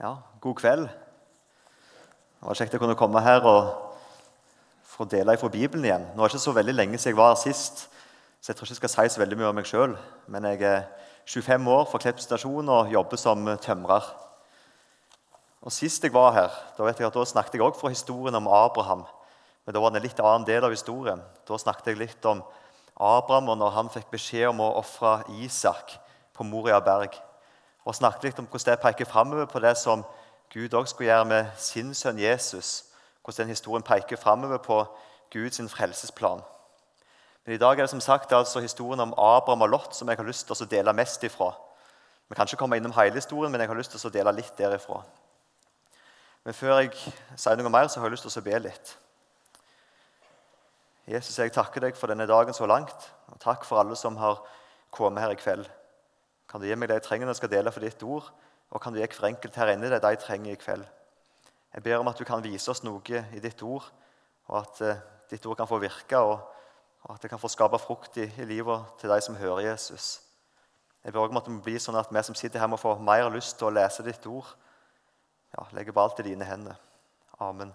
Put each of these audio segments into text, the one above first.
Ja, god kveld. Det var kjekt å kunne komme her og få dele fra Bibelen igjen. Nå er det ikke så veldig lenge siden jeg var her sist, så jeg tror ikke jeg skal si så veldig mye om meg sjøl. Men jeg er 25 år fra Klepp stasjon og jobber som tømrer. Og Sist jeg var her, da vet jeg at da snakket jeg også fra historien om Abraham. Men da var det en litt annen del av historien. Da snakket jeg litt om Abraham og når han fikk beskjed om å ofre Isak på Moria berg og snakket litt om hvordan det peker framover på det som Gud også skulle gjøre med sin sønn Jesus. Hvordan den historien peker framover på Guds frelsesplan. Men i dag er det som sagt altså historien om Abraham og Lot som jeg har lyst til å dele mest ifra. Vi kan ikke komme innom hele historien, men jeg har lyst til å dele litt derifra. Men før jeg sier noe mer, så har jeg lyst til å be litt. Jesus, jeg takker deg for denne dagen så langt, og takk for alle som har kommet her i kveld. Kan du gi meg det jeg trenger når jeg skal dele for ditt ord? Og kan du gi hver enkelt her inne det de trenger i kveld? Jeg ber om at du kan vise oss noe i ditt ord, og at uh, ditt ord kan få virke, og, og, at det kan få skape frukt i, i livet til de som hører Jesus. Jeg ber også om at det må bli sånn at vi som sitter her, må få mer lyst til å lese ditt ord. Ja, Legge på alt i dine hender. Amen.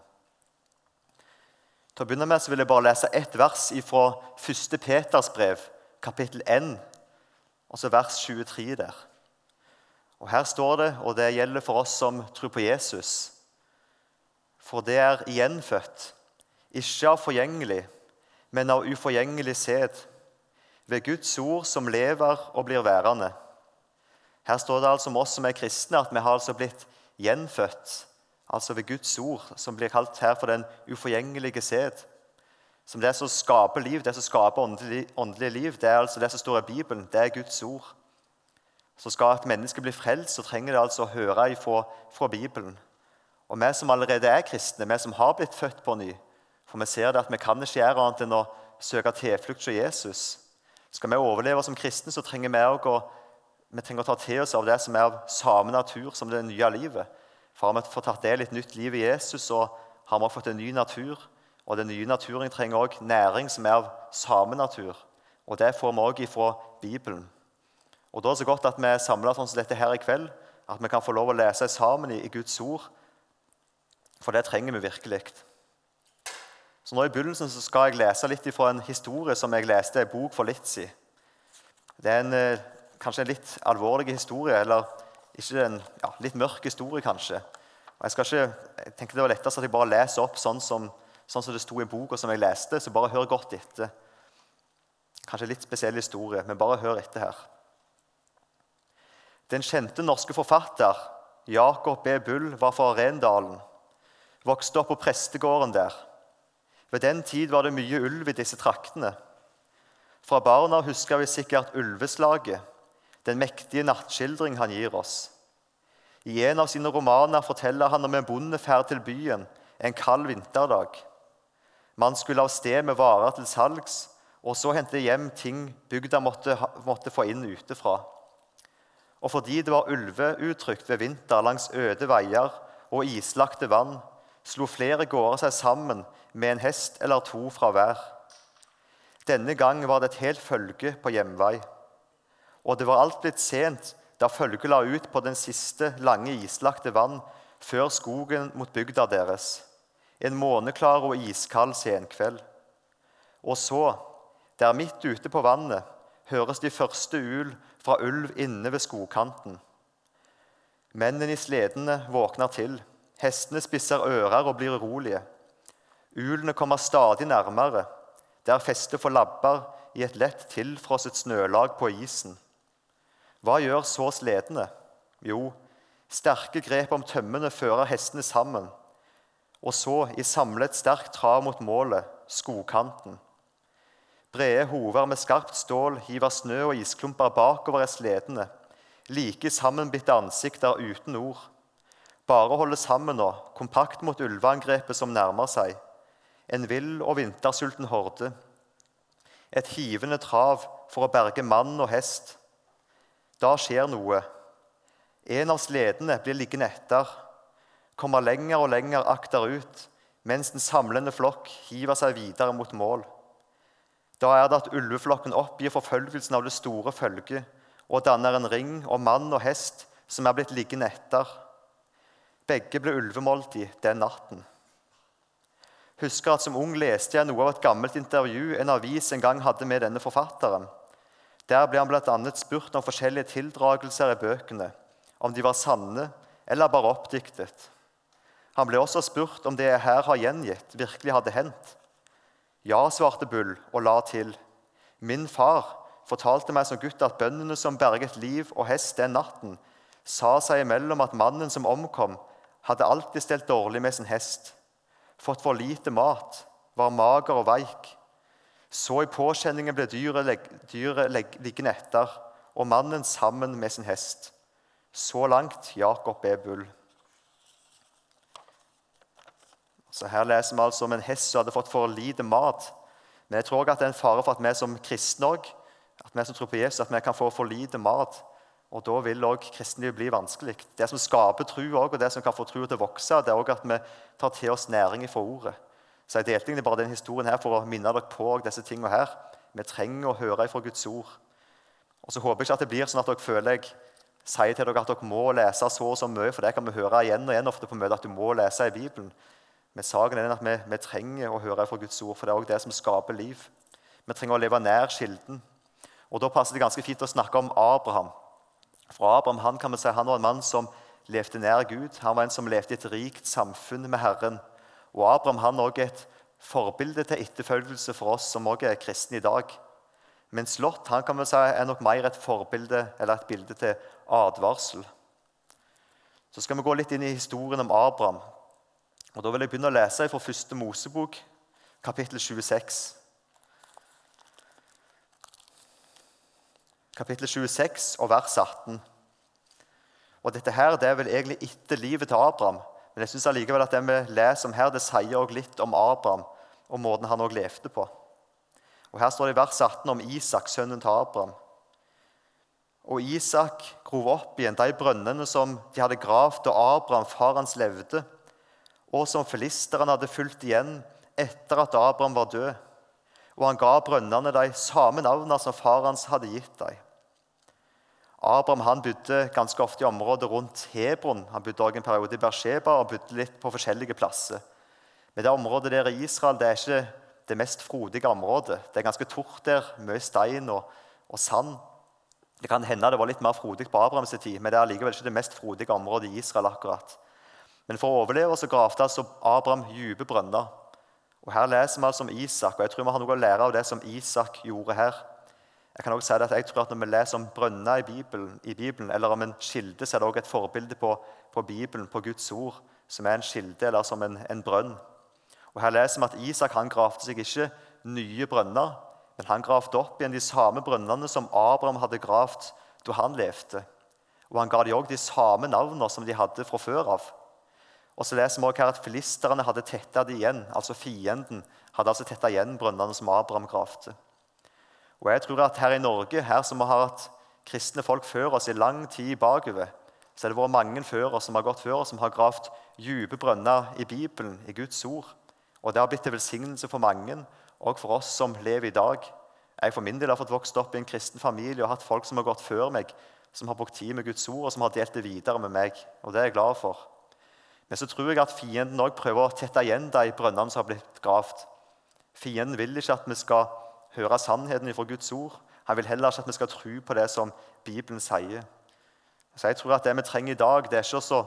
Til å begynne med så vil jeg bare lese ett vers fra 1. Peters brev, kapittel 1, og så vers 23 der. Og Her står det, og det gjelder for oss som tror på Jesus For det er gjenfødt, ikke av forgjengelig, men av uforgjengelig sæd, ved Guds ord som lever og blir værende. Her står det altså om oss som er kristne, at vi har altså blitt gjenfødt, altså ved Guds ord, som blir kalt her for den uforgjengelige sæd. Som det som skaper liv, det som skaper åndelig, liv, det er altså det som står i Bibelen. Det er Guds ord. Så skal et menneske bli frelst, så trenger det altså å høre ifra, fra Bibelen. Og vi som allerede er kristne, vi som har blitt født på ny For vi ser det at vi kan ikke gjøre annet enn å søke tilflukt hos Jesus. Skal vi overleve som kristne, så trenger vi å, vi trenger å ta til oss av det som er av samme natur som det nye livet. For har vi fått tatt del i et nytt liv i Jesus, så har vi fått en ny natur. Og Den nye naturen trenger også næring som er av samme natur. Og Det får vi også ifra Bibelen. Og Da er det så godt at vi er samla sånn som dette her i kveld. At vi kan få lov å lese sammen i, Guds ord. For det trenger vi virkelig. Så nå I begynnelsen så skal jeg lese litt fra en historie som jeg leste i en bok for litt siden. Det er en, eh, kanskje en litt alvorlig historie, eller ikke en ja, litt mørk historie, kanskje. Og jeg, ikke, jeg tenker Det var lettest at jeg bare leser opp sånn som sånn som det sto i boka som jeg leste, så bare hør godt etter. Kanskje litt spesiell historie, men bare hør etter her. Den kjente norske forfatter Jakob B. Bull var fra Rendalen. Vokste opp på prestegården der. Ved den tid var det mye ulv i disse traktene. Fra barna husker vi sikkert ulveslaget, den mektige nattskildring han gir oss. I en av sine romaner forteller han om en bondeferd til byen en kald vinterdag. Man skulle av sted med varer til salgs, og så hente hjem ting bygda måtte, måtte få inn utefra. Og fordi det var ulveutrygt ved vinter langs øde veier og islagte vann, slo flere gårder seg sammen med en hest eller to fra hver. Denne gang var det et helt følge på hjemvei. Og det var alt blitt sent da følget la ut på den siste lange islagte vann før skogen mot bygda deres en måneklar og iskald senkveld. Og så, der midt ute på vannet, høres de første ul fra ulv inne ved skogkanten. Mennene i sledene våkner til. Hestene spisser ører og blir urolige. Ulene kommer stadig nærmere, der festet får labber i et lett tilfrosset snølag på isen. Hva gjør så sledene? Jo, sterke grep om tømmene fører hestene sammen og så i samlet sterk trav mot målet, skogkanten. Brede hover med skarpt stål hiver snø og isklumper bakover i sledene. Like sammenbitte ansikter uten ord. Bare holde sammen nå, kompakt mot ulveangrepet som nærmer seg. En vill og vintersulten horde. Et hivende trav for å berge mann og hest. Da skjer noe. En av sledene blir liggende etter kommer lenger og lenger akterut, mens den samlende flokk hiver seg videre mot mål. Da er det at ulveflokken oppgir forfølgelsen av det store følget og danner en ring om mann og hest som er blitt liggende etter. Begge ble ulvemåltid den natten. Husker at Som ung leste jeg noe av et gammelt intervju en avis en gang hadde med denne forfatteren. Der ble han bl.a. spurt om forskjellige tildragelser i bøkene, om de var sanne eller bare oppdiktet. Han ble også spurt om det jeg her har gjengitt, virkelig hadde hendt. Ja, svarte Bull og la til. Min far fortalte meg som gutt at bøndene som berget liv og hest den natten, sa seg imellom at mannen som omkom, hadde alltid stelt dårlig med sin hest, fått for lite mat, var mager og veik. Så i påkjenningen ble dyret, dyret liggende etter, og mannen sammen med sin hest. Så langt Jakob B. Bull. Så Her leser vi altså om en hest som hadde fått for lite mat. Men jeg tror også at det er en fare for at vi som kristne at vi som tror på Jesus, at vi kan få for lite mat. Og Da vil også kristenlivet bli vanskelig. Det som skaper tro også, og det som kan få trua til å vokse, det er også at vi tar til oss næring fra ordet. Så Jeg delte egentlig bare den historien her for å minne dere på disse tingene her. Vi trenger å høre fra Guds ord. Og Så håper jeg ikke at det blir sånn at dere føler jeg sier til dere at dere må lese så og så mye, for det kan vi høre igjen og igjen ofte på møtet, at du må lese i Bibelen. Men saken er at vi, vi, trenger å høre fra Guds ord, for det er også det som skaper liv. Vi trenger å leve nær kilden. Og Da passer det ganske fint å snakke om Abraham. For Abraham han kan man si, han var en mann som levde nær Gud. Han var en som levde i et rikt samfunn med Herren. Og Abraham han er også et forbilde til etterfølgelse for oss som også er kristne i dag. Mens Lot han kan man si, er nok mer et forbilde eller et bilde til advarsel. Så skal vi gå litt inn i historien om Abraham. Og Da vil jeg begynne å lese fra første Mosebok, kapittel 26. Kapittel 26 og vers 18. Og Dette her, det er vel egentlig etter livet til Abraham. Men jeg synes allikevel at det vi leser om her, det sier også litt om Abraham og måten han også levde på. Og Her står det i vers 18 om Isak, sønnen til Abraham. Og Isak grov opp igjen de brønnene som de hadde gravd da Abraham, far hans, levde og som filisteren hadde fulgt igjen etter at Abraham var død. Og han ga brønnene de samme navnene som far hans hadde gitt dem. Abraham han bodde ganske ofte i området rundt Hebron. Han bodde også en periode i Bersheba og bodde litt på forskjellige plasser. Men det området der i Israel det er ikke det mest frodige området. Det er ganske tort der, mye stein og, og sand. Det kan hende det var litt mer frodig på Abrahams tid, men det er allikevel ikke det mest frodige området i Israel. akkurat. Men for å overleve så gravde altså Abraham dype brønner. Og Her leser vi altså om Isak, og jeg tror vi har noe å lære av det som Isak gjorde her. Jeg kan også si at jeg tror at Når vi leser om brønner i Bibelen, i Bibelen eller om en kilde, så er det også et forbilde på, på, Bibelen, på Guds ord, som er en kilde eller som en, en brønn. Og Her leser vi at Isak han gravde seg ikke nye brønner, men han gravde opp igjen de samme brønnene som Abraham hadde gravd da han levde. Og Han ga dem også de samme navnene som de hadde fra før av. Og så leser vi også her at Filisterne hadde tetta det igjen. altså Fienden hadde altså tetta igjen brønnene som Abraham gravde. Og jeg tror at Her i Norge, her som vi har hatt kristne folk før oss i lang tid bakover, så er det vært mange før oss som har gått før oss, som har gravd dype brønner i Bibelen, i Guds ord. Og Det har blitt til velsignelse for mange, og for oss som lever i dag. Jeg for min del har fått vokst opp i en kristen familie og hatt folk som har gått før meg, som har brukt tid med Guds ord, og som har delt det videre med meg. Og Det er jeg glad for. Men så tror jeg at fienden òg prøver å tette igjen de brønnene som har blitt gravd. Fienden vil ikke at vi skal høre sannheten fra Guds ord. Han vil heller ikke at vi skal tro på det som Bibelen sier. Så jeg tror at Det vi trenger i dag, det er ikke å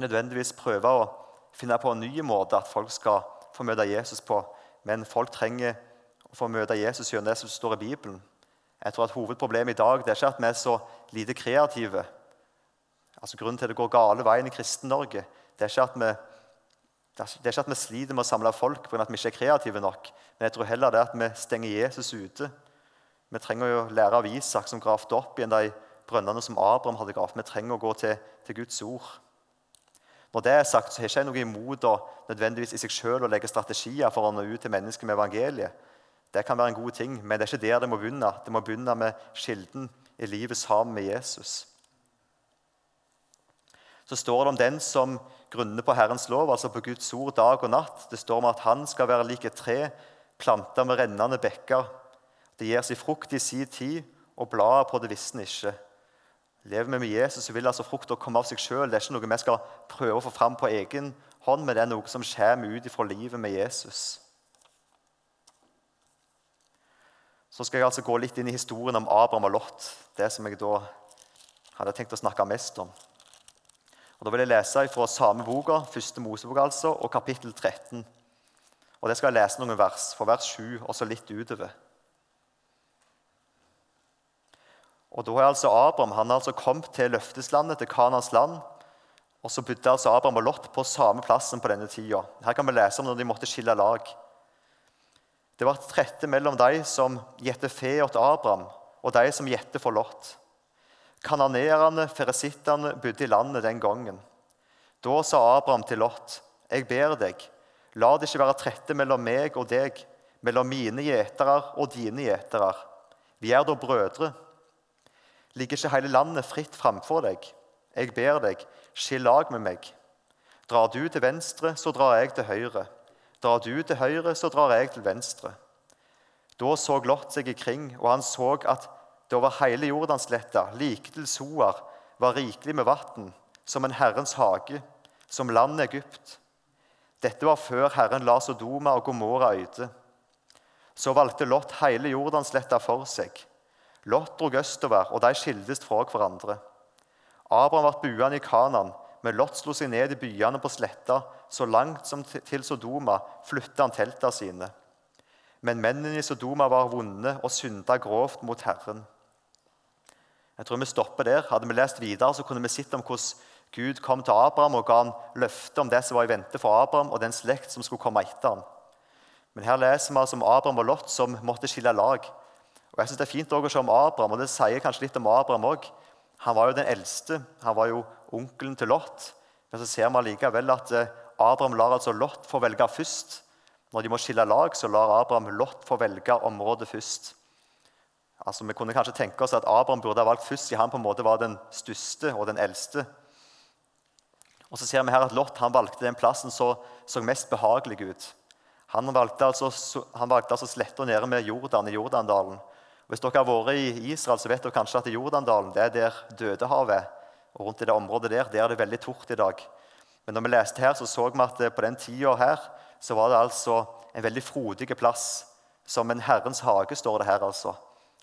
nødvendigvis prøve å finne på en ny måte at folk skal få møte Jesus på, men folk trenger å få møte Jesus gjennom det som står i Bibelen. Jeg tror at Hovedproblemet i dag det er ikke at vi er så lite kreative. Altså Grunnen til at det går gale veien i Kristen-Norge, det er, vi, det er ikke at vi sliter med å samle folk at vi ikke er kreative nok. Men jeg tror heller det er at vi stenger Jesus ute. Vi trenger å lære av Isak, som gravde opp igjen de brønnene som Abraham hadde gravd. Vi trenger å gå til, til, Guds ord. Når det er sagt, så har jeg ikke noe imot å nødvendigvis i seg selv å legge strategier for å nå ut til mennesker med evangeliet. Det kan være en god ting, men det er ikke der det må begynne. Det må begynne med kilden i livet sammen med Jesus. Så står det om den som grunner på Herrens lov, altså på Guds ord dag og natt. Det står om at han skal være lik et tre planta med rennende bekker. Det gir sin frukt i sin tid, og bladet på det visner ikke. Lever vi med Jesus, så vil altså frukta komme av seg sjøl. Det er ikke noe vi skal prøve å få fram på egen hånd, men det er noe som kommer ut fra livet med Jesus. Så skal jeg altså gå litt inn i historien om Abraham og Lot. Det som jeg da hadde tenkt å snakke mest om. Og Da vil jeg lese fra samme boka, første Mosebok, altså, og kapittel 13. Og Det skal jeg lese noen vers, fra vers 7 og så litt utover. Og Da er altså Abraham han er altså kommet til løfteslandet, til Kanas land. Og så bodde altså Abraham og Lot på samme plassen på denne tida. Her kan vi lese om når de måtte skille lag. Det var et trette mellom de som gjette fe åt Abraham, og de som gjette for Lot. Kananeerne, feresittene, bodde i landet den gangen. Da sa Abraham til Lot, 'Jeg ber deg, la det ikke være trette mellom meg og deg, mellom mine gjetere og dine gjetere. Vi er da brødre.' Ligger ikke hele landet fritt framfor deg? Jeg ber deg, skill lag med meg. Drar du til venstre, så drar jeg til høyre. Drar du til høyre, så drar jeg til venstre. Da så Lot seg ikring, og han så at det over hele Jordansletta, like til Soar, var rikelig med vann, som en Herrens hage, som landet Egypt. Dette var før Herren la Sodoma og Gomorra øyde. Så valgte Lot hele Jordansletta for seg. Lot drog østover, og de skildes fra hverandre. Abraham ble buende i Kanan, men Lot slo seg ned i byene på sletta. Så langt som til Sodoma flytta han teltene sine. Men mennene i Sodoma var vonde og synda grovt mot Herren. Jeg tror vi stopper der. Hadde vi lest videre, så kunne vi sett om hvordan Gud kom til Abraham og ga han løfte om det som var i vente for Abraham og den slekt som skulle komme etter ham. Men her leser vi altså om Abraham og Lot som måtte skille lag. Og jeg synes Det er fint å se om Abraham, og det sier kanskje litt om Abraham òg. Han var jo den eldste, han var jo onkelen til Lot. Men så ser vi allikevel at eh, Abraham lar altså Lot få velge først. Når de må skille lag, så lar Abraham Lot få velge området først. Altså, Vi kunne kanskje tenke oss at Abraham burde ha valgt først, siden han på en måte var den største og den eldste. Og så ser vi her at Lot han valgte den plassen som så, mest behagelig ut. Han valgte altså, han valgte altså sletta nede med Jordan i Jordandalen. Hvis dere har vært i Israel, så vet dere kanskje at i Jordandalen det er der Dødehavet. Og rundt i det området der der er det veldig tort i dag. Men når vi leste her, så så vi at på den tida her så var det altså en veldig frodig plass. Som en Herrens hage, står det her. altså.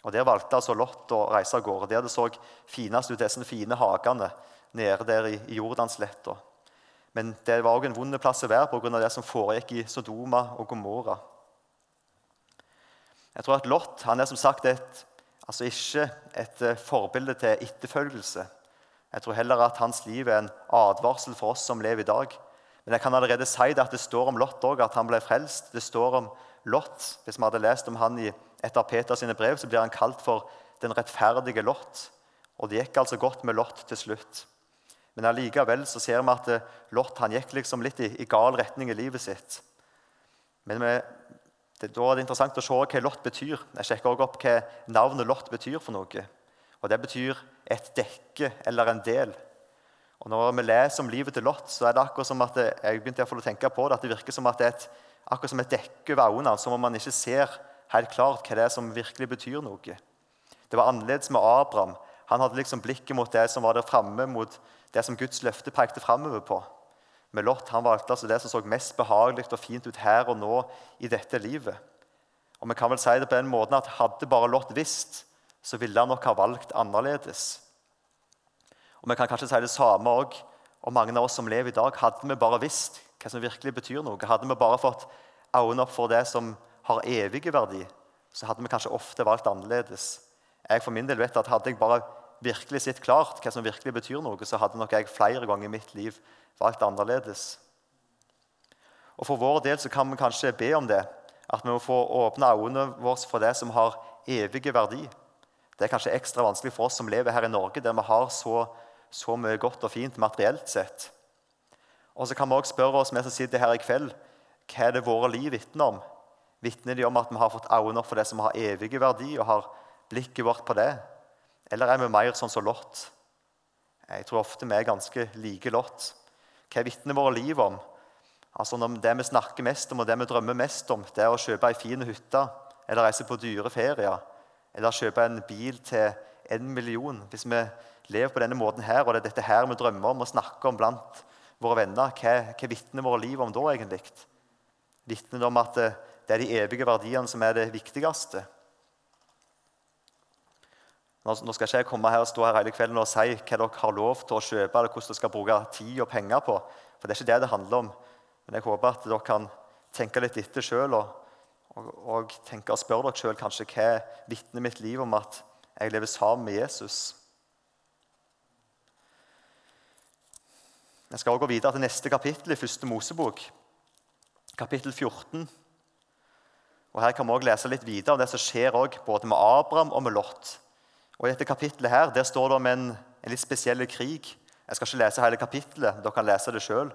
Og Der valgte altså Lot å reise av gårde. Der det så finest ut disse fine hagene nede der i, Jordansletta. Men det var òg en vond plass å være pga. det som foregikk i Sodoma og Gomorra. Jeg tror at Lot han er som sagt et, altså ikke et eh, forbilde til etterfølgelse. Jeg tror heller at hans liv er en advarsel for oss som lever i dag. Men jeg kan allerede si det at det står om Lot òg, at han ble frelst. Det står om Lot. Hvis vi hadde lest om han i et av Peters brev, så blir han kalt for den rettferdige Lot. Og det gikk altså godt med Lot til slutt. Men allikevel så ser vi at eh, Lot han gikk liksom litt i, i gal retning i livet sitt. Men vi, det, Da er det interessant å se hva Lot betyr. Jeg sjekker også opp hva navnet Lot betyr. for noe. Og Det betyr et dekke eller en del. Og Når vi leser om livet til Lot, så er det akkurat som at det, jeg begynte å tenke på det, at det virker som at det er et, akkurat som et dekke over øynene, som om man ikke ser helt klart hva det er som virkelig betyr noe. Det var annerledes med Abraham. Han hadde liksom blikket mot det som var der framme, mot det som Guds løfte pekte framover på. Med Lot han valgte altså det som så mest behagelig og fint ut her og nå i dette livet. Og vi kan vel si det på den måten at Hadde bare Lot visst, så ville han nok ha valgt annerledes. Og Vi kan kanskje si det samme også om mange av oss som lever i dag. Hadde vi bare visst hva som virkelig betyr noe, hadde vi bare fått øynene opp for det som har evige verdi, så hadde vi kanskje ofte valgt annerledes. Jeg for min del vet at Hadde jeg bare virkelig sett klart hva som virkelig betyr noe, så hadde nok jeg flere ganger i mitt liv valgt annerledes. Og For vår del så kan vi kanskje be om det, at vi må få åpne øynene våre for det som har evige verdi. Det er kanskje ekstra vanskelig for oss som lever her i Norge, der vi har så, så mye godt og fint materielt sett. Og så kan vi også spørre oss, vi som sitter her i kveld, hva er det våre liv vitner om? Vitner de om at vi har fått øynene for det som har evige verdi, og har blikket vårt på det? Eller er vi mer sånn som Lot? Jeg tror ofte vi er ganske like Lot. Hva vitner våre liv om? Altså om Det vi snakker mest om og det vi drømmer mest om, det er å kjøpe ei fin hytte eller reise på dyre ferier eller kjøpe en bil til en million. Hvis vi lever på denne måten her, og det er dette her vi drømmer om og snakker om blant våre venner, hva, hva vitner våre liv om da egentlig? Vitner det om at det, er de evige verdiene som er det viktigste? Nå skal ikke jeg komme her og stå her hele kvelden og si hva dere har lov til å kjøpe, eller hvordan dere skal bruke tid og penger på. For det er ikke det det handler om. Men jeg håper at dere kan tenke litt etter sjøl og, og, og, tenke og spørre dere sjøl kanskje hva vitner mitt liv om at jeg lever sammen med Jesus. Jeg skal også gå videre til neste kapittel i første Mosebok, kapittel 14. Og Her kan vi også lese litt videre om det som skjer både med Abraham og med Lot. Og I dette kapittelet her, der står det om en, en litt spesiell krig. Jeg skal ikke lese hele kapittelet, dere kan lese det sjøl.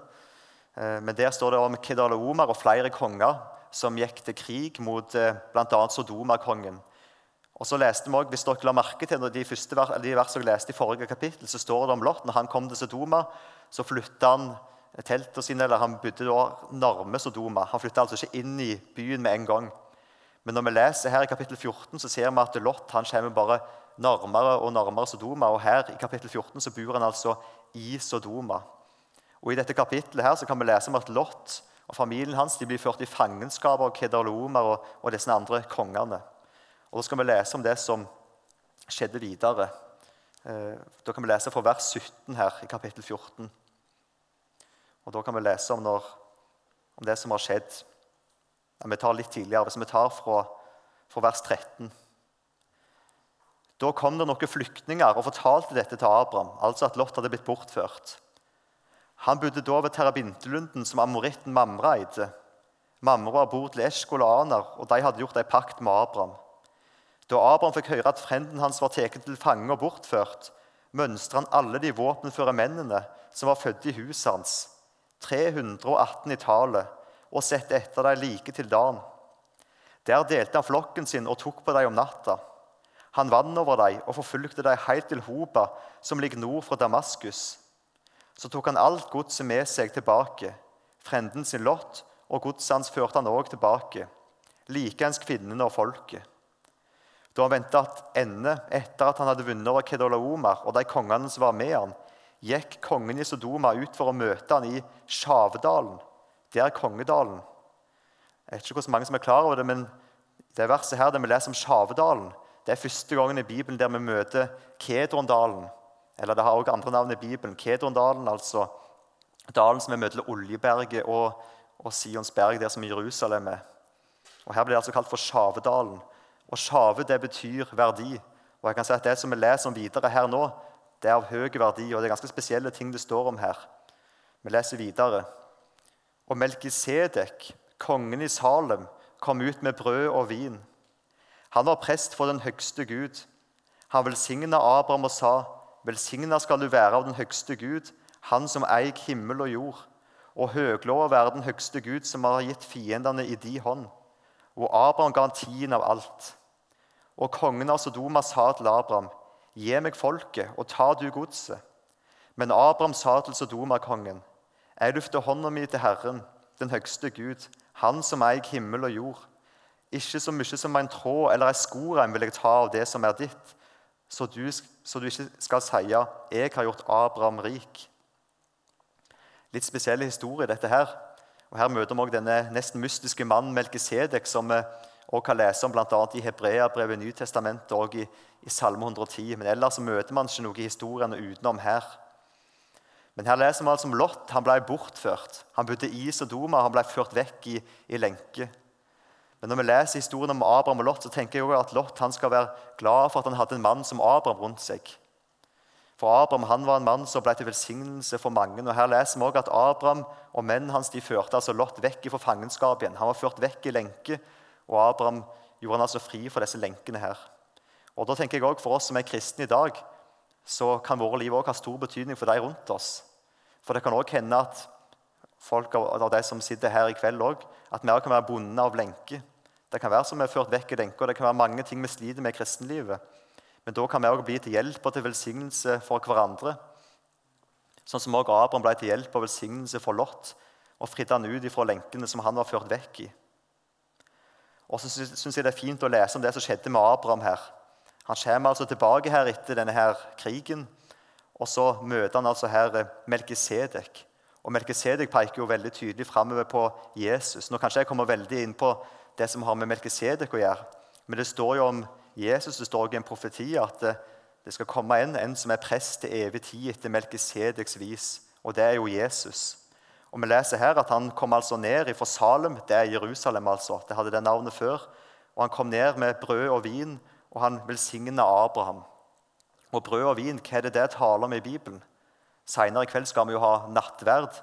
Eh, men der står det om Kedal og Omar og flere konger som gikk til krig mot eh, bl.a. Sodoma-kongen. Og så leste vi også, Hvis dere la merke til de første de versene jeg leste i forrige kapittel, så står det om Lot. Når han kom til Sodoma, så flytta han teltene sine, eller han bodde da nærme Sodoma. Han flytta altså ikke inn i byen med en gang. Men når vi leser her i kapittel 14, så ser vi at Lot han kommer bare nærmere og nærmere Sodoma. Og her i kapittel 14 så bor han altså i Sodoma. Og I dette kapittelet her så kan vi lese om at Lot og familien hans de blir ført i fangenskap av Kedalomer og, og disse andre kongene. Og Da skal vi lese om det som skjedde videre. Eh, da kan vi lese fra vers 17 her i kapittel 14. Og Da kan vi lese om, når, om det som har skjedd. Ja, vi tar litt tidligere, hvis vi tar fra, fra vers 13. Da kom det noen flyktninger og fortalte dette til Abraham, altså at Lot hadde blitt bortført. Han bodde da ved Terabintelunden, som amoritten Mamra eide. Mamra bor til Eskolaner, og de hadde gjort ei pakt med Abraham. Da Abraham fikk høre at frenden hans var tatt til fange og bortført, mønstra han alle de våpenføre mennene som var født i huset hans, 318 i tallet, og sette etter dem like til dagen. Der delte han flokken sin og tok på dem om natta. Han vant over dem og forfulgte dem helt til Hoba, som ligger nord for Damaskus. Så tok han alt godset med seg tilbake. Frenden sin lott og godset hans førte han òg tilbake. Likeens kvinnene og folket. Da han vendte ende etter at han hadde vunnet over Kedolaomer og de kongene som var med han, gikk kongen i Sodoma ut for å møte han i Sjavedalen. Det er Kongedalen. Jeg vet ikke hvor mange som er klar over det, men det verset her der vi leser om Sjavedalen, det er første gangen i Bibelen der vi møter Kedrondalen. Eller det har også andre navn i Bibelen. Kedrondalen, altså dalen som er mellom Oljeberget og, og Sionsberg, der som Jerusalem er. Og Her blir det altså kalt for Sjavedalen. Og Sjave det betyr verdi. Og jeg kan si at Det som vi leser om videre her nå, det er av høy verdi, og det er ganske spesielle ting det står om her. Vi leser videre. Og Melkisedek, kongen i Salem, kom ut med brød og vin. Han var prest for den høgste Gud. Han velsigna Abraham og sa:" Velsigna skal du være av den høgste Gud, Han som eier himmel og jord. Og høglova være den høgste Gud, som har gitt fiendene i di hånd. Og Abraham ga han tiden av alt. Og kongen av Sodoma sa til Abraham, Gi meg folket, og ta du godset. Men Abraham sa til Sodoma-kongen, Jeg løfter hånda mi til Herren, den høgste Gud, Han som eier himmel og jord. Ikke så mye som en tråd eller ei skorem vil jeg ta av det som er ditt, så du, så du ikke skal si 'Jeg har gjort Abraham rik'. Litt spesiell historie, dette her. Og Her møter vi også denne nesten mystiske mannen Melkisedek, som vi også kan lese om bl.a. i Hebreabrevet, Nytestamentet og i, i Salme 110. Men ellers møter man ikke noe i historiene utenom her. Men her leser vi altså om Lot. Han ble bortført. Han bodde i Sodoma, han ble ført vekk i, i lenke. Men når vi leser historien om Abraham og Lot, så tenker jeg også at Lot han skal være glad for at han hadde en mann som Abraham rundt seg. For Abraham han var en mann som ble til velsignelse for mange. og Her leser vi også at Abraham og mennene hans de førte altså Lot vekk fra fangenskap igjen. Han var ført vekk i lenke, og Abraham gjorde han altså fri for disse lenkene her. Og da tenker jeg også For oss som er kristne i dag, så kan våre liv også ha stor betydning for de rundt oss. For det kan også hende at folk av de som sitter her i kveld, òg, at vi også kan være bundet av lenke. Det kan være som vi er ført vekk i lenker, det kan være mange ting vi sliter med i kristenlivet. Men da kan vi også bli til hjelp og til velsignelse for hverandre. Sånn som også Abraham ble til hjelp og velsignelse for Lot og fridde han ut fra lenkene som han var ført vekk i. Og så syns jeg det er fint å lese om det som skjedde med Abraham her. Han kommer altså tilbake her etter denne her krigen, og så møter han altså her eh, Melkisedek. Og Melkisedek peker jo veldig tydelig framover på Jesus. Nå Kanskje jeg kommer veldig inn på det som har med Melkisedek å gjøre. Men det står jo om Jesus, det står jo i en profeti at eh, det skal komme en, en som er prest til evig tid etter Melkisedeks vis. Og det er jo Jesus. Og Vi leser her at han kom altså ned fra Salem, det er Jerusalem. altså, Det hadde det navnet før. Og Han kom ned med brød og vin, og han velsigner Abraham. Og brød og vin, hva er det det taler om i Bibelen? Seinere i kveld skal vi jo ha nattverd.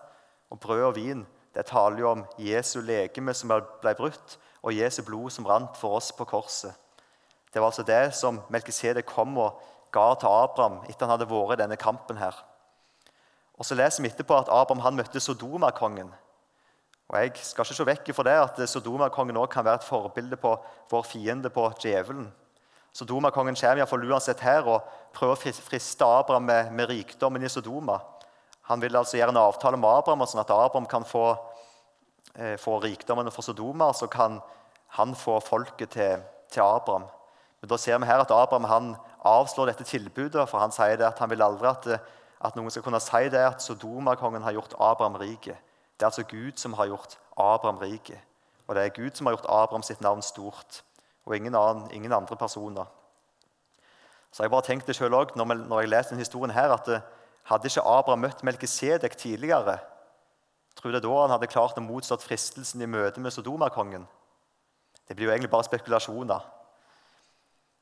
Og brød og vin det taler jo om Jesu legeme som ble brutt, og Jesu blod som rant for oss på korset. Det var altså det som Melkisedek kom og ga til Abraham etter han hadde vært i denne kampen. her. Og Så leser vi etterpå at Abraham han møtte Sodoma-kongen. Og Jeg skal ikke se vekk fra det at Sodoma-kongen også kan være et forbilde på vår fiende, på djevelen. Sodoma-kongen kommer iallfall uansett her og prøver å friste Abraham med, med, rikdommen i Sodoma. Han vil altså gjøre en avtale med Abraham, sånn at Abraham kan få, eh, få rikdommen for Sodoma. Så kan han få folket til, til, Abraham. Men da ser vi her at Abraham han avslår dette tilbudet, for han sier at han vil aldri at, at noen skal kunne si det at Sodoma-kongen har gjort Abraham rike. Det er altså Gud som har gjort Abraham rike. Og det er Gud som har gjort Abraham sitt navn stort og ingen, annen, ingen andre personer. Så jeg bare tenkte selv også, når, når jeg leser denne historien her, at eh, hadde ikke Abraham møtt Melkisedek tidligere, tror det da han hadde klart å motstå fristelsen i møte med Sodoma-kongen? Det blir jo egentlig bare spekulasjoner.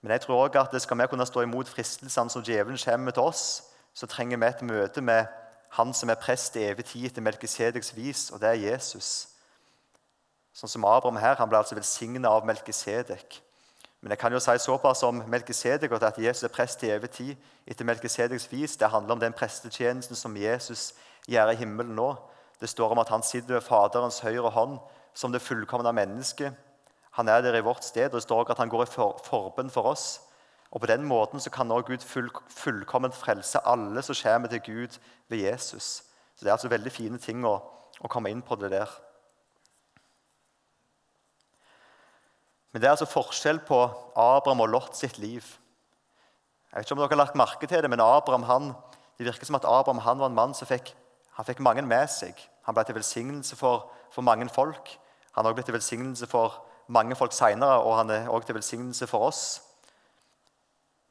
Men jeg tror også at skal vi kunne stå imot fristelsene som djevelen kommer til oss, så trenger vi et møte med han som er prest i evig tid etter Melkisedeks vis, og det er Jesus. Sånn som Abraham her, Han ble altså velsigna av Melkisedek. Men jeg kan jo si såpass om Melkisedek at Jesus er prest i evig tid etter Melkisedeks vis. Det handler om den prestetjenesten som Jesus gjør i himmelen nå. Det står om at han sitter ved Faderens høyre hånd som det fullkomne mennesket. Han er der i vårt sted, og det står også at han går i for, forbønn for oss. Og På den måten så kan nå Gud full, fullkomment frelse alle som kommer til Gud ved Jesus. Så Det er altså veldig fine ting å, å komme inn på det der. Men det er altså forskjell på Abraham og Lot sitt liv. Jeg vet ikke om dere har lagt merke til Det men Abraham, han, det virker som at Abraham han var en mann som fikk, han fikk mange med seg. Han ble til velsignelse for, for mange folk. Han har også blitt til velsignelse for mange folk seinere, og han er også til velsignelse for oss.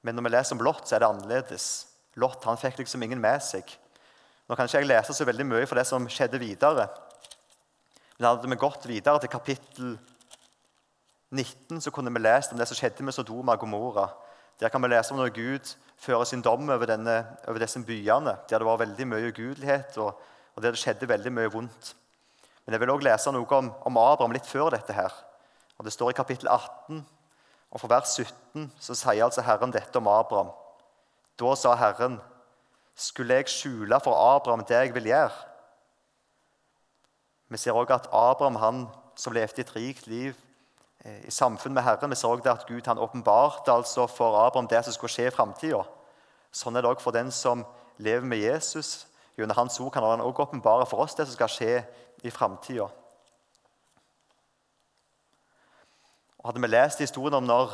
Men når vi leser om Lot, så er det annerledes. Lot han fikk liksom ingen med seg. Nå kan ikke jeg lese så veldig mye for det som skjedde videre. Men hadde vi gått videre til kapittel 19 så kunne vi lest om det som skjedde med Sodoma og Gomorra. Der kan vi lese om når Gud fører sin dom over, denne, over disse byene, der det var veldig mye ugudelighet og, og der det skjedde veldig mye vondt. Men jeg vil også lese noe om, om Abraham litt før dette. her. Og Det står i kapittel 18, og for vers 17 så sier altså Herren dette om Abraham. Da sa Herren, skulle jeg skjule for Abraham det jeg vil gjøre? Vi ser også at Abraham, han som levde et rikt liv, i samfunn med Herren. Vi så det at Gud han åpenbarte altså for Abraham det som skulle skje i framtida. Sånn er det òg for den som lever med Jesus. Gjennom hans ord kan han også åpenbare for oss det som skal skje i framtida. Hadde vi lest historien om når,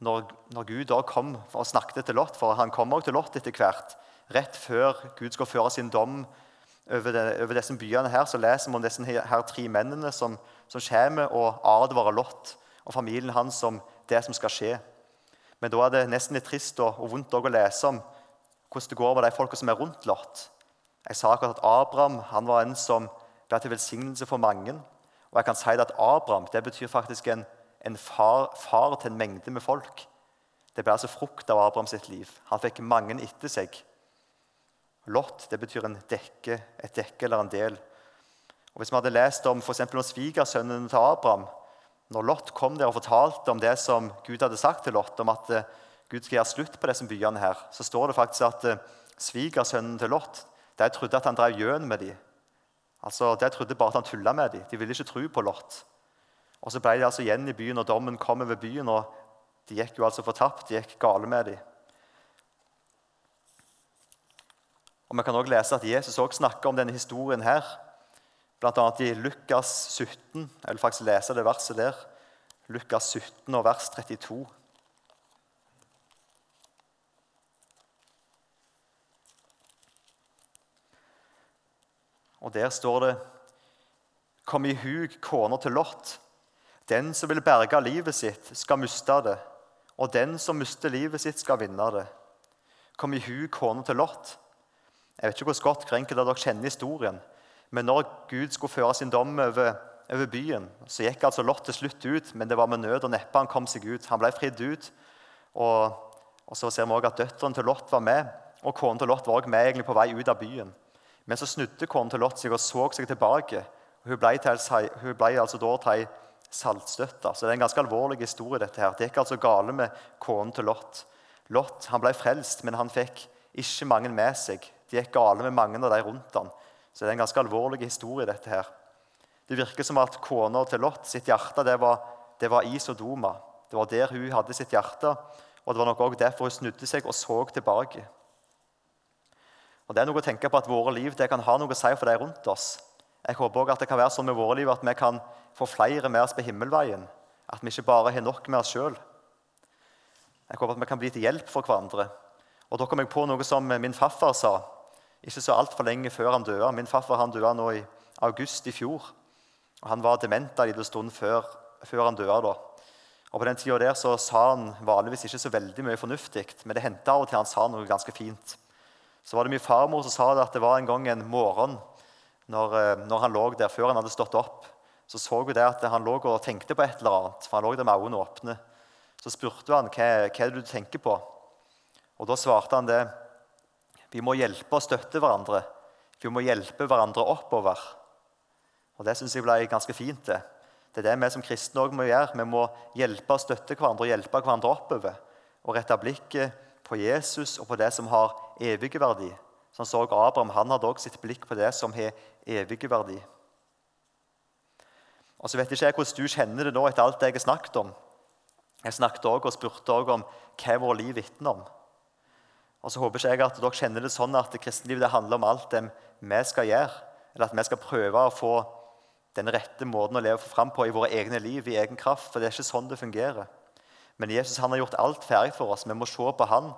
når, når Gud da kom og snakket til Lot, for han kom også til Lot etter hvert, rett før Gud skal føre sin dom over, det, over disse byene, her, så leser vi om disse her tre mennene som, som kommer og advarer Lot og familien hans om det som skal skje. Men da er det nesten litt trist og, og vondt å lese om hvordan det går med de folka som er rundt Lot. Jeg sa akkurat at Abraham han var en som ble til velsignelse for mange. Og jeg kan si at Abraham det betyr faktisk en, en far, far, til en mengde med folk. Det ble altså frukt av Abraham sitt liv. Han fikk mange etter seg. Lot det betyr en dekke, et dekke eller en del. Og Hvis vi hadde lest om for om svigersønnen til Abraham Når Lot kom der og fortalte om det som Gud hadde sagt til Lot, om at eh, Gud skal gjøre slutt på disse byene, her, så står det faktisk at eh, svigersønnen til Lot de trodde at han drev gjøn med dem. Altså, De trodde bare at han tulla med dem. De ville ikke tro på Lot. Og Så ble de altså igjen i byen, og dommen kom over byen. og De gikk jo altså fortapt. De gikk gale med dem. Og Vi kan også lese at Jesus også snakker om denne historien her, bl.a. i Lukas 17. Jeg vil faktisk lese det verset der. Lukas 17 og vers 32. Og Der står det Kom i hug kona til lott, Den som vil berge livet sitt, skal miste det. Og den som mister livet sitt, skal vinne det. Kom i hug kona til lott, jeg vet ikke hvor godt hver enkelt dere kjenner historien. Men når Gud skulle føre sin dom over, over, byen, så gikk altså Lot til slutt ut, men det var med nød og neppe han kom seg ut. Han ble fridd ut. Og, og så ser vi også at døtrene til Lot var med, og kona til Lot var også med egentlig på vei ut av byen. Men så snudde kona til Lot seg og så seg tilbake. Hun ble, til, hun ble altså da til ei saltstøtte. Så det er en ganske alvorlig historie. dette her. Det gikk altså gale med kona til Lot. Lot ble frelst, men han fikk ikke mange med seg. Det gikk gale med mange av de rundt han. Så det er en ganske alvorlig historie. dette her. Det virker som at kona til Lot sitt hjerte det var, det var i Sodoma. Det var der hun hadde sitt hjerte, og det var nok også derfor hun snudde seg og så tilbake. Og Det er noe å tenke på at våre liv det kan ha noe å si for de rundt oss. Jeg håper også at det kan være sånn med våre liv at vi kan få flere med oss på himmelveien. At vi ikke bare har nok med oss sjøl. Jeg håper at vi kan bli til hjelp for hverandre. Og Da kom jeg på noe som min farfar sa ikke så altfor lenge før han døde. Min farfar han døde nå i august i fjor. Og Han var dement en liten stund før, før, han døde. da. Og På den tida der så sa han vanligvis ikke så veldig mye fornuftig, men det hendte av og til han sa noe ganske fint. Så var det min farmor som sa det at det var en gang en morgen når, eh, når han lå der før han hadde stått opp. Så så hun det at han lå og tenkte på et eller annet, for han lå der med øynene åpne. Så spurte han hva, hva er det du tenker på. Og Da svarte han det vi må hjelpe og støtte hverandre. Vi må hjelpe hverandre oppover. Og Det syns jeg ble ganske fint. Det Det er det vi som kristne også må gjøre. Vi må hjelpe og støtte hverandre og hjelpe hverandre oppover. Og rette blikket på Jesus og på det som har evig verdi. Sånn så Abraham han hadde også sitt blikk på det som har evig verdi. Og så vet ikke jeg hvordan du kjenner det nå etter alt det jeg har snakket om. Jeg snakket også og spurte også om hva vårt liv vitner om. Og så håper ikke jeg at dere kjenner det sånn at kristenlivet det handler om alt det vi skal gjøre, eller at vi skal prøve å få den rette måten å leve fram på i våre egne liv, i egen kraft. For det er ikke sånn det fungerer. Men Jesus han har gjort alt ferdig for oss. Vi må se på han.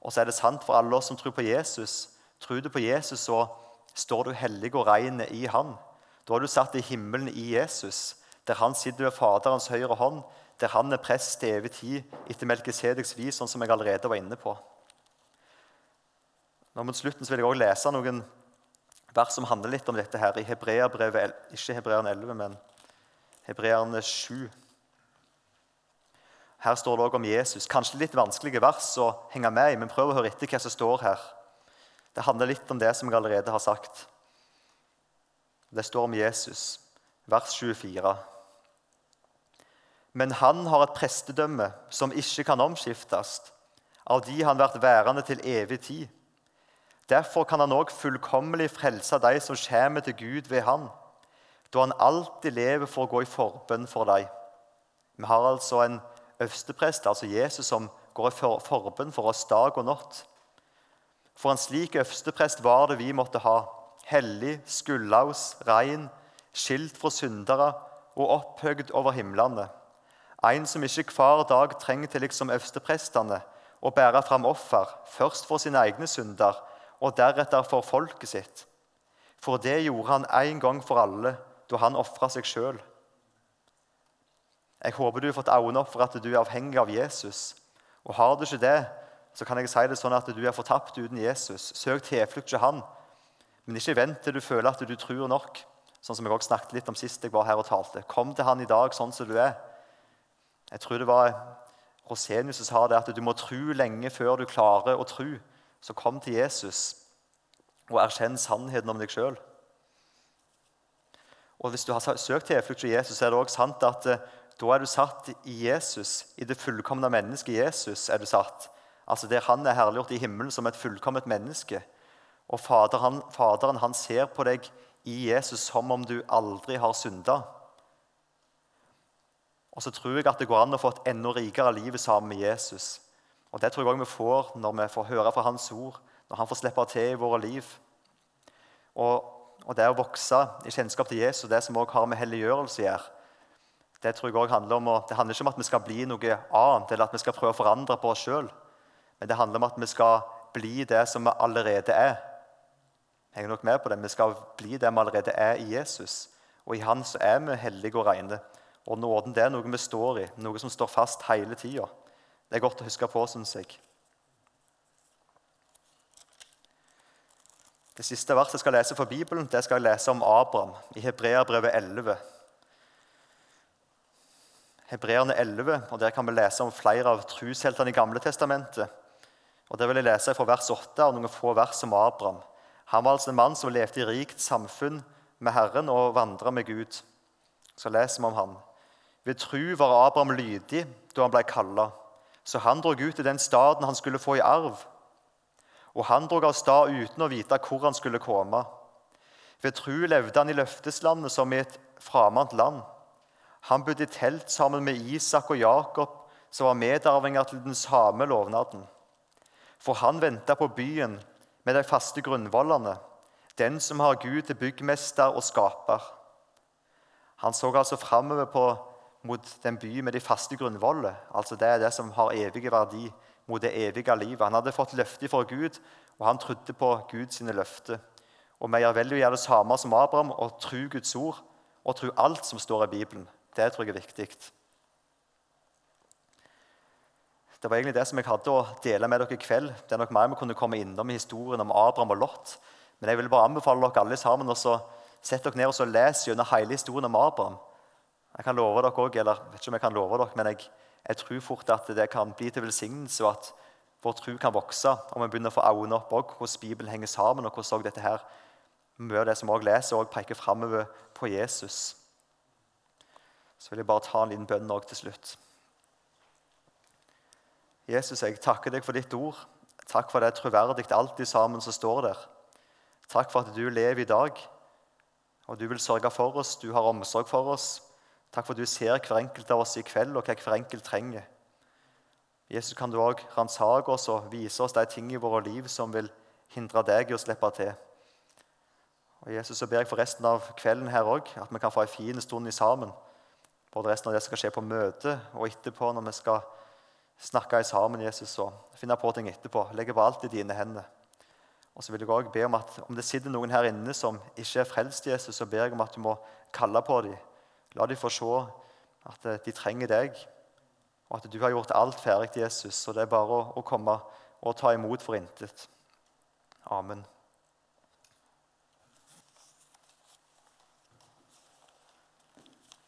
Og så er det sant for alle oss som tror på Jesus. Tror du på Jesus, så står du hellig og ren i han. Da er du satt i himmelen i Jesus, der han sitter ved Faderens høyre hånd, der han er prest til evig tid etter Melkisedeks vis, sånn som jeg allerede var inne på. Nå Mot slutten vil jeg også lese noen vers som handler litt om dette her i Hebreabrevet, ikke Hebreerne 11, men Hebreerne 7. Her står det også om Jesus. Kanskje litt vanskelige vers å henge med i, men prøv å høre etter hva som står her. Det handler litt om det som jeg allerede har sagt. Det står om Jesus, vers 24. Men han har et prestedømme som ikke kan omskiftes, av de han vært værende til evig tid. Derfor kan han òg fullkommelig frelse de som kommer til Gud ved han, da han alltid lever for å gå i forbønn for dem. Vi har altså en øversteprest, altså Jesus, som går i forbønn for oss dag og natt. For en slik øversteprest var det vi måtte ha. Hellig, skullaus, rein, skilt fra syndere og opphøyd over himlene. En som ikke hver dag trenger til liksom øversteprestene å bære fram offer, først for sine egne synder og deretter for folket sitt. For det gjorde han en gang for alle da han ofra seg sjøl. Jeg håper du har fått øynene opp for at du er avhengig av Jesus. Og Har du ikke det, så kan jeg si det sånn at du er fortapt uten Jesus. Søk tilflukt til han. Men ikke vent til du føler at du tror nok. Sånn som jeg også snakket litt om sist jeg var her og talte. Kom til han i dag sånn som du er. Jeg tror det var Rosenius som sa det, at du må tro lenge før du klarer å tro. Så kom til Jesus og erkjenn sannheten om deg sjøl. Og hvis du har søkt tilflukt til Jesus, så er det også sant at eh, da er du satt i Jesus, i det fullkomne mennesket Jesus. er du satt. Altså Der han er herliggjort i himmelen som et fullkomment menneske. Og Faderen, faderen han ser på deg i Jesus som om du aldri har synda. Og så tror jeg at det går an å få et enda rikere liv sammen med Jesus. Og Det tror jeg også vi får når vi får høre fra Hans ord, når Han får slippe til i våre liv. Og, og det å vokse i kjennskap til Jesus, det som også har med helliggjørelse å gjøre, det tror jeg også handler om, det handler ikke om at vi skal bli noe annet, eller at vi skal prøve å forandre på oss sjøl. Men det handler om at vi skal bli det som vi allerede er. Jeg henger nok med på det. Vi skal bli det vi allerede er i Jesus. Og i Han så er vi hellige og rene. Og nåden det er noe vi står i, noe som står fast hele tida. Det er godt å huske på, syns jeg. Det siste verset jeg skal lese for Bibelen, det skal jeg lese om Abraham i Hebreabrevet 11. Hebreerne 11, og Der kan vi lese om flere av trusheltene i Gamle testamentet. Og Der vil jeg lese fra vers 8 og noen få vers om Abraham. Han var altså en mann som levde i rikt samfunn med Herren og vandra med Gud. Så leser vi om han. Ved tru var Abraham lydig da han ble kalla, så han drog ut til den staden han skulle få i arv. Og han drog av stad uten å vite hvor han skulle komme. Ved tru levde han i løfteslandet som i et framant land. Han bodde i telt sammen med Isak og Jakob, som var medarvinger til den samme lovnaden. For han venta på byen med de faste grunnvollene, den som har Gud til byggmester og skaper. Han så altså framover mot den by med de faste grunnvoller. Altså det er det som har evig verdi, mot det evige livet. Han hadde fått løfter fra Gud, og han trodde på Guds løfter. Og vi gjør vel å gjøre det samme som Abraham og tro Guds ord og tro alt som står i Bibelen. Det tror jeg er viktig. Det var egentlig det som jeg hadde å dele med dere i kveld. Det er nok mer vi kunne komme innom i historien om Abraham og Lot. Men jeg vil bare anbefale dere alle sammen å sette dere ned og lese gjennom hele historien om Abraham. Jeg kan love dere også, eller vet ikke om jeg kan love dere, men jeg, jeg tror fort at det kan bli til velsignelse, og at vår tro kan vokse om vi begynner å få øynene opp også, hvordan Bibelen henger sammen, og hvordan dette her, mye av det som også leser, også peker framover på Jesus. Så vil jeg bare ta en liten bønn også til slutt. Jesus, jeg takker deg for ditt ord. Takk for det troverdig alltid sammen som står der. Takk for at du lever i dag, og du vil sørge for oss. Du har omsorg for oss. Takk for at du ser hver enkelt av oss i kveld, og hva hver enkelt trenger. Jesus, kan du òg ransake oss og vise oss de ting i våre liv som vil hindre deg i å slippe til. Og Jesus, så ber jeg for resten av kvelden her òg, at vi kan få en fin stund i sammen. Både resten av det som skal skje på møtet, og etterpå når vi skal snakke i sammen Jesus, og finne på ting etterpå. Legge på alt i dine hender. Og så vil jeg også be om at om det sitter noen her inne som ikke er frelst Jesus, så ber jeg om at du må kalle på dem. La dem få se at eh, de trenger deg, og at du har gjort alt ferdig, Jesus. Så det er bare å, å komme og ta imot for intet. Amen.